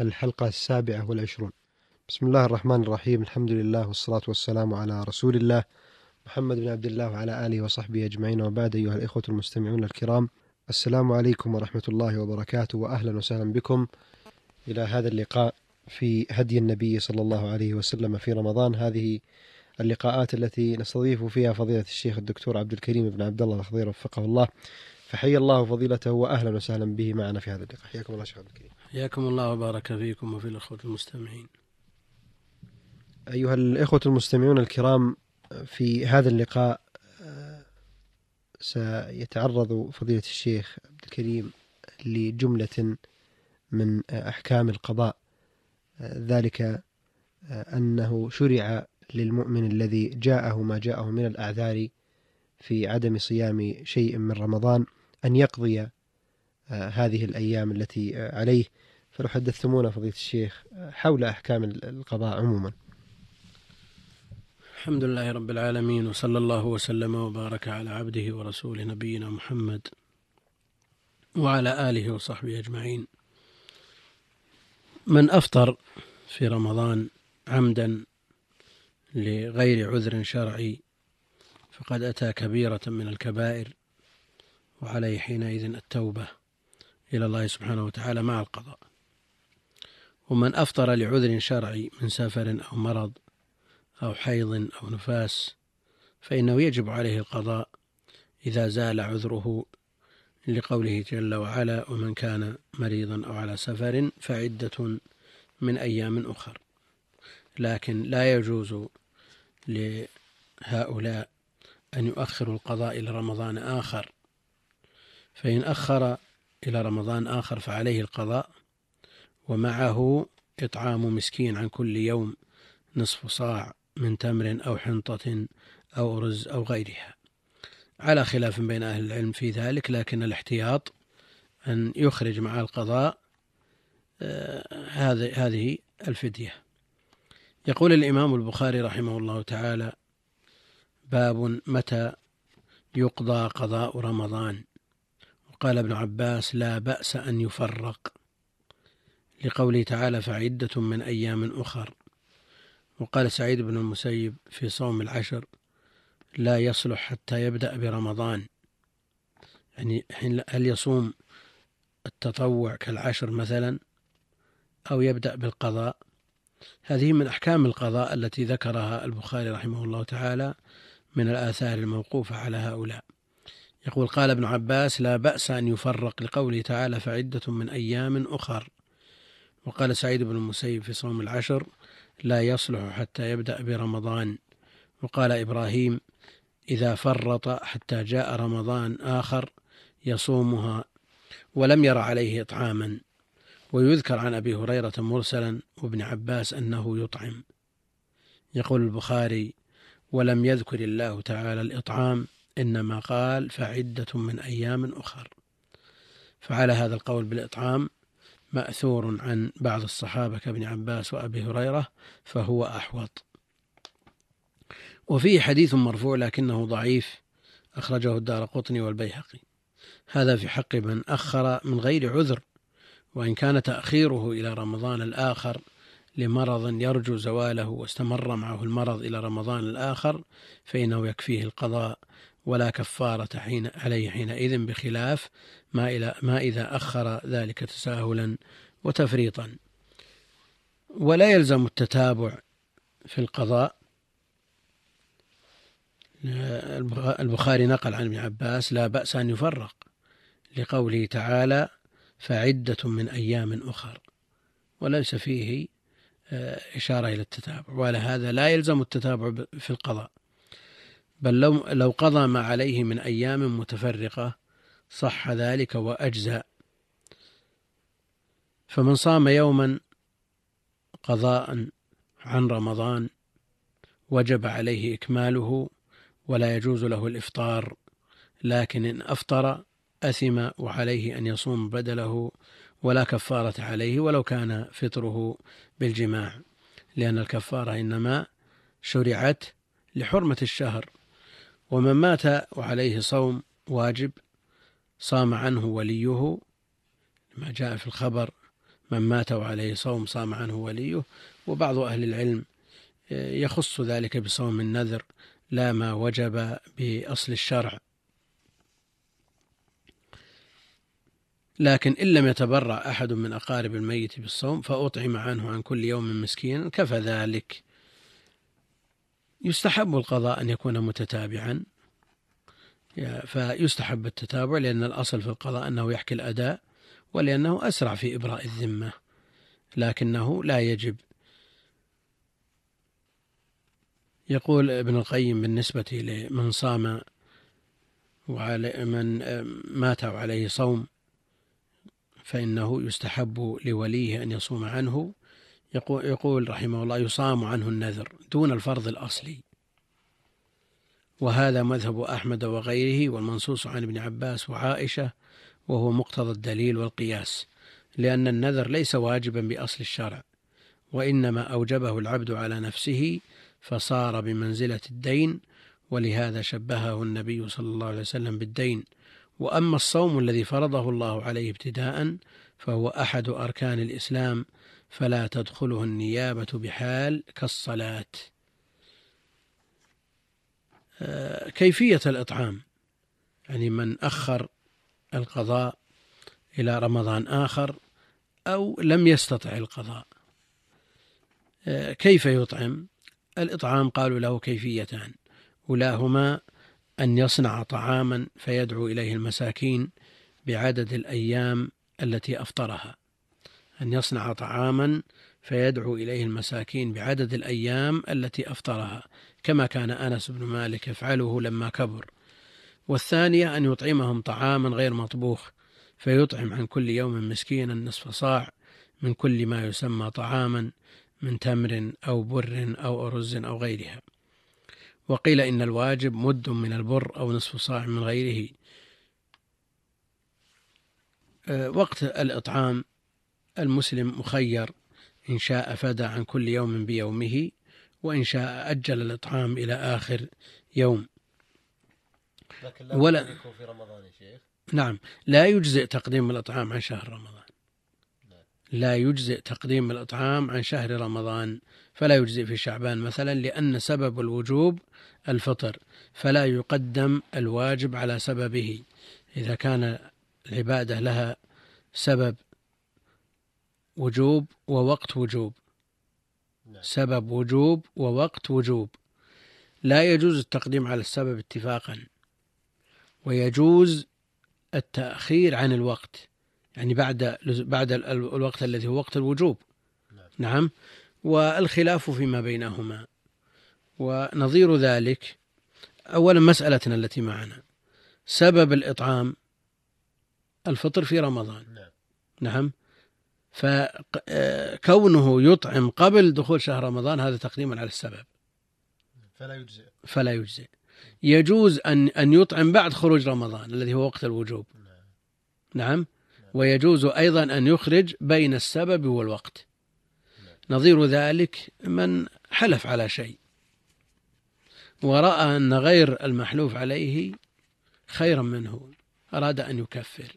الحلقة السابعة والعشرون. بسم الله الرحمن الرحيم. الحمد لله والصلاة والسلام على رسول الله محمد بن عبد الله وعلى آله وصحبه أجمعين. وبعد أيها الإخوة المستمعون الكرام السلام عليكم ورحمة الله وبركاته وأهلا وسهلا بكم إلى هذا اللقاء في هدي النبي صلى الله عليه وسلم في رمضان. هذه اللقاءات التي نستضيف فيها فضيلة الشيخ الدكتور عبد الكريم بن عبد الله الخضير وفقه الله. فحيا الله فضيلته وأهلا وسهلا به معنا في هذا اللقاء. حياكم الله شيخ عبد الكريم. حياكم الله وبارك فيكم وفي الأخوة المستمعين. أيها الإخوة المستمعون الكرام في هذا اللقاء سيتعرض فضيلة الشيخ عبد الكريم لجملة من أحكام القضاء. ذلك أنه شرع للمؤمن الذي جاءه ما جاءه من الأعذار في عدم صيام شيء من رمضان أن يقضي هذه الأيام التي عليه فلو حدثتمونا فضيلة الشيخ حول أحكام القضاء عموما. الحمد لله رب العالمين وصلى الله وسلم وبارك على عبده ورسوله نبينا محمد وعلى آله وصحبه أجمعين. من أفطر في رمضان عمدا لغير عذر شرعي فقد أتى كبيرة من الكبائر وعليه حينئذ التوبة إلى الله سبحانه وتعالى مع القضاء. ومن أفطر لعذر شرعي من سفر أو مرض أو حيض أو نفاس فإنه يجب عليه القضاء إذا زال عذره لقوله جل وعلا ومن كان مريضا أو على سفر فعدة من أيام أخر لكن لا يجوز لهؤلاء أن يؤخروا القضاء إلى رمضان آخر. فإن أخر إلى رمضان آخر فعليه القضاء ومعه إطعام مسكين عن كل يوم نصف صاع من تمر أو حنطة أو رز أو غيرها. على خلاف بين أهل العلم في ذلك لكن الاحتياط أن يخرج مع القضاء آه، هذه هذه الفدية. يقول الإمام البخاري رحمه الله تعالى باب متى يقضى قضاء رمضان؟ وقال ابن عباس لا بأس أن يفرق. لقوله تعالى فعدة من أيام أخر. وقال سعيد بن المسيب في صوم العشر لا يصلح حتى يبدأ برمضان. يعني هل يصوم التطوع كالعشر مثلا أو يبدأ بالقضاء؟ هذه من أحكام القضاء التي ذكرها البخاري رحمه الله تعالى من الآثار الموقوفة على هؤلاء. يقول قال ابن عباس لا بأس أن يفرق لقوله تعالى فعدة من أيام أخر. وقال سعيد بن المسيب في صوم العشر لا يصلح حتى يبدأ برمضان. وقال إبراهيم إذا فرط حتى جاء رمضان آخر يصومها ولم ير عليه إطعاما. ويذكر عن أبي هريرة مرسلا وابن عباس أنه يطعم. يقول البخاري ولم يذكر الله تعالى الإطعام إنما قال فعدة من أيام أخر. فعلى هذا القول بالإطعام مأثور عن بعض الصحابة كابن عباس وأبي هريرة فهو أحوط. وفيه حديث مرفوع لكنه ضعيف أخرجه الدار قطني والبيهقي. هذا في حق من أخر من غير عذر وإن كان تأخيره إلى رمضان الآخر لمرض يرجو زواله واستمر معه المرض إلى رمضان الآخر فإنه يكفيه القضاء ولا كفارة حين عليه حينئذ بخلاف ما, إلى ما إذا أخر ذلك تساهلا وتفريطا. ولا يلزم التتابع في القضاء. البخاري نقل عن ابن عباس لا بأس أن يفرق لقوله تعالى فعدة من أيام أخر وليس فيه آه، إشارة إلى التتابع وعلى هذا لا يلزم التتابع في القضاء. بل لو, لو قضى ما عليه من أيام متفرقة صح ذلك وأجزاء. فمن صام يوما قضاء عن رمضان وجب عليه إكماله ولا يجوز له الإفطار لكن إن أفطر أثم وعليه أن يصوم بدله ولا كفارة عليه ولو كان فطره بالجماع لأن الكفارة إنما شرعت لحرمة الشهر. ومن مات وعليه صوم واجب صام عنه وليه. ما جاء في الخبر من مات وعليه صوم صام عنه وليه. وبعض أهل العلم يخص ذلك بصوم النذر لا ما وجب بأصل الشرع. لكن إن لم يتبرع أحد من أقارب الميت بالصوم فأطعم عنه عن كل يوم مسكينا كفى ذلك. يستحب القضاء أن يكون متتابعا. فيستحب التتابع لأن الأصل في القضاء أنه يحكي الأداء ولأنه أسرع في إبراء الذمة لكنه لا يجب. يقول ابن القيم بالنسبة لمن صام وعلى من مات وعليه صوم فإنه يستحب لوليه أن يصوم عنه يقول, يقول رحمه الله يصام عنه النذر دون الفرض الأصلي. وهذا مذهب أحمد وغيره والمنصوص عن ابن عباس وعائشة وهو مقتضى الدليل والقياس لأن النذر ليس واجبا بأصل الشرع وإنما أوجبه العبد على نفسه فصار بمنزلة الدين ولهذا شبهه النبي صلى الله عليه وسلم بالدين. وأما الصوم الذي فرضه الله عليه ابتداء فهو أحد أركان الإسلام فلا تدخله النيابة بحال كالصلاة. آه، كيفية الإطعام؟ يعني من أخر القضاء إلى رمضان آخر أو لم يستطع القضاء. آه، كيف يطعم؟ الإطعام قالوا له كيفيتان. أولاهما أن يصنع طعاما فيدعو إليه المساكين بعدد الأيام التي أفطرها. أن يصنع طعاما فيدعو إليه المساكين بعدد الأيام التي أفطرها كما كان أنس بن مالك يفعله لما كبر. والثانية أن يطعمهم طعاما غير مطبوخ فيطعم عن كل يوم مسكينا نصف صاع من كل ما يسمى طعاما من تمر أو بر أو أرز أو غيرها. وقيل إن الواجب مد من البر أو نصف صاع من غيره. آه، وقت الإطعام المسلم مخير إن شاء فدى عن كل يوم بيومه وإن شاء أجل الإطعام إلى آخر يوم. لكن لا ولا في رمضان يا شيخ. نعم لا يجزئ تقديم الإطعام عن شهر رمضان. لا يجزئ تقديم الإطعام عن شهر رمضان فلا يجزئ في شعبان مثلا لأن سبب الوجوب الفطر فلا يقدم الواجب على سببه. إذا كان العبادة لها سبب وجوب ووقت وجوب. نعم. سبب وجوب ووقت وجوب. لا يجوز التقديم على السبب اتفاقا. ويجوز التأخير عن الوقت. يعني بعد بعد الوقت الذي هو وقت الوجوب. نعم, نعم. والخلاف فيما بينهما. ونظير ذلك أولا مسألتنا التي معنا. سبب الإطعام الفطر في رمضان. نعم, نعم. فكونه يطعم قبل دخول شهر رمضان هذا تقديما على السبب. فلا يجزئ. فلا يجزئ. يجوز أن أن يطعم بعد خروج رمضان الذي هو وقت الوجوب. نعم, نعم. ويجوز أيضا أن يخرج بين السبب والوقت. نظير ذلك من حلف على شيء. ورأى أن غير المحلوف عليه خيرا منه. أراد أن يكفر.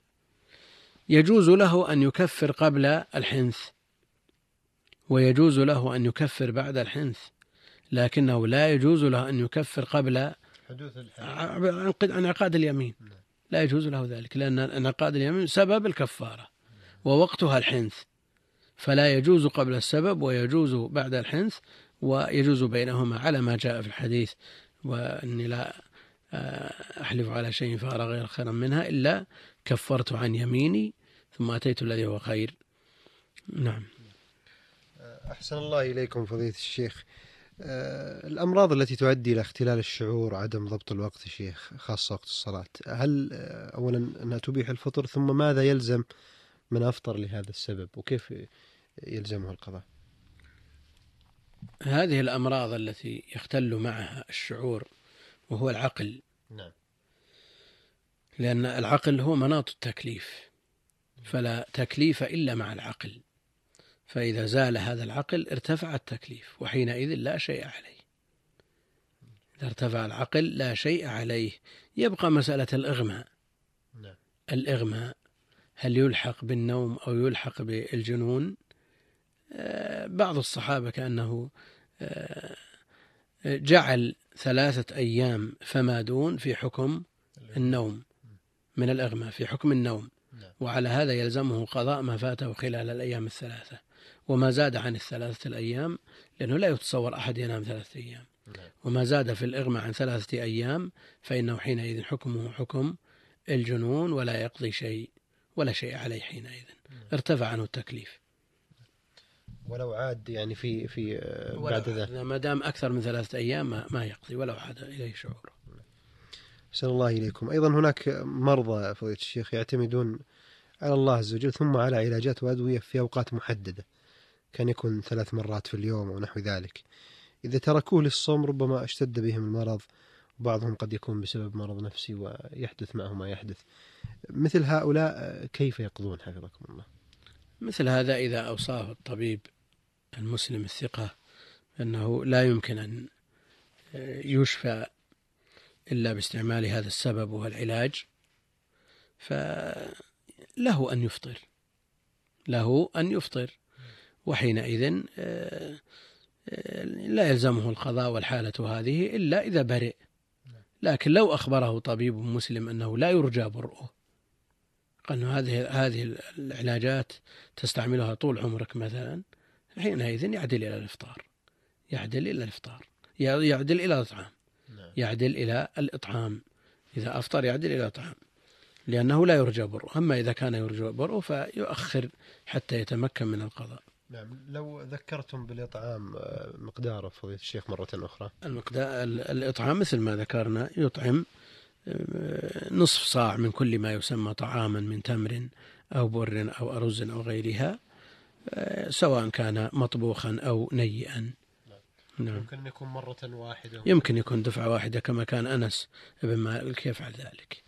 يجوز له أن يكفر قبل الحنث ويجوز له أن يكفر بعد الحنث لكنه لا يجوز له أن يكفر قبل حدوث انعقاد اليمين. نعم. لا يجوز له ذلك لأن انعقاد اليمين سبب الكفارة ووقتها الحنث. فلا يجوز قبل السبب ويجوز بعد الحنث ويجوز بينهما على ما جاء في الحديث. وأني لا آه، أحلف على شيء فأرى غير خيرا منها إلا كفرت عن يميني ثم أتيت الذي هو خير. نعم. أحسن الله إليكم فضيلة الشيخ. آه، الأمراض التي تؤدي إلى اختلال الشعور وعدم ضبط الوقت شيخ خاصة وقت الصلاة هل آه، اولا انها تبيح الفطر ثم ماذا يلزم من أفطر لهذا السبب وكيف يلزمه القضاء؟ هذه الأمراض التي يختل معها الشعور وهو العقل. نعم. لأن العقل هو مناط التكليف. فلا تكليف إلا مع العقل. فإذا زال هذا العقل ارتفع التكليف وحينئذ لا شيء عليه. إذا ارتفع العقل لا شيء عليه. يبقى مسألة الإغماء. نعم. الإغماء هل يلحق بالنوم أو يلحق بالجنون؟ آه، بعض الصحابة كأنه آه، جعل ثلاثة أيام فما دون في حكم النوم. من الإغماء في حكم النوم نعم. وعلى هذا يلزمه قضاء ما فاته خلال الأيام الثلاثة وما زاد عن الثلاثة الأيام لأنه لا يتصور أحد ينام ثلاثة أيام نعم. وما زاد في الإغماء عن ثلاثة أيام فإنه حينئذ حكمه حكم الجنون ولا يقضي شيء ولا شيء عليه حينئذ ارتفع عنه التكليف ولو عاد يعني في في آه، بعد عاد. ما دام أكثر من ثلاثة أيام ما, ما يقضي ولو عاد إليه شعوره أحسن الله إليكم. أيضا هناك مرضى فضيلة الشيخ يعتمدون على الله عز وجل ثم على علاجات وأدوية في أوقات محددة كان يكون ثلاث مرات في اليوم أو نحو ذلك. إذا تركوه للصوم ربما أشتد بهم المرض وبعضهم قد يكون بسبب مرض نفسي ويحدث معه ما يحدث. مثل هؤلاء كيف يقضون؟ حفظكم الله. مثل هذا إذا أوصاه الطبيب المسلم الثقة أنه لا يمكن أن يشفى إلا باستعمال هذا السبب وهو العلاج فله أن يفطر. له أن يفطر. وحينئذ آه، آه، لا يلزمه القضاء والحالة هذه إلا إذا برئ. لكن لو أخبره طبيب مسلم أنه لا يرجى برؤه قال هذه هذه العلاجات تستعملها طول عمرك مثلا حينئذ يعدل إلى الإفطار. يعدل إلى الإفطار. يعدل إلى الإطعام. يعدل إلى الإطعام. إذا أفطر يعدل إلى الإطعام. لأنه لا يرجى برؤه. أما إذا كان يرجى برؤه فيؤخر حتى يتمكن من القضاء. نعم. لو ذكرتم بالإطعام آه، مقداره فضيلة الشيخ مرة أخرى. المقدار الإطعام مثل ما ذكرنا يطعم آه، نصف صاع من كل ما يسمى طعاما من تمر أو بر أو أرز أو غيرها آه، سواء كان مطبوخا أو نيئا. نعم. يمكن يكون مرة واحدة. يمكن يكون دفعة واحدة كما كان أنس بن مالك يفعل ذلك.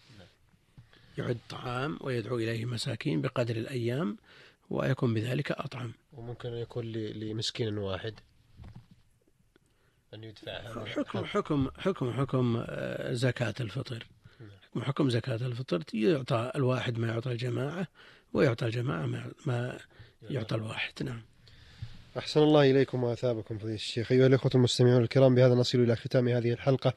يعد طعام ويدعو إليه مساكين بقدر الأيام ويكون بذلك أطعم. وممكن أن يكون لمسكين واحد. أن يدفعها. حكم حكم حكم حكم آه، زكاة الفطر. حكم حكم زكاة الفطر يعطى الواحد ما يعطى الجماعة ويعطى الجماعة ما- ما يعطى الواحد. نعم. أحسن الله إليكم وأثابكم فضيلة الشيخ. أيها الإخوة المستمعون الكرام بهذا نصل إلى ختام هذه الحلقة.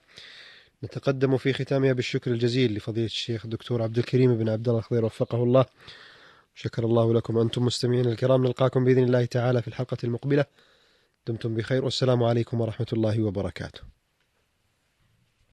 نتقدم في ختامها بالشكر الجزيل لفضيلة الشيخ الدكتور عبد الكريم بن عبد الله الخضير وفقه الله. شكر الله لكم أنتم مستمعين الكرام. نلقاكم بإذن الله تعالى في الحلقة المقبلة. دمتم بخير والسلام عليكم ورحمة الله وبركاته.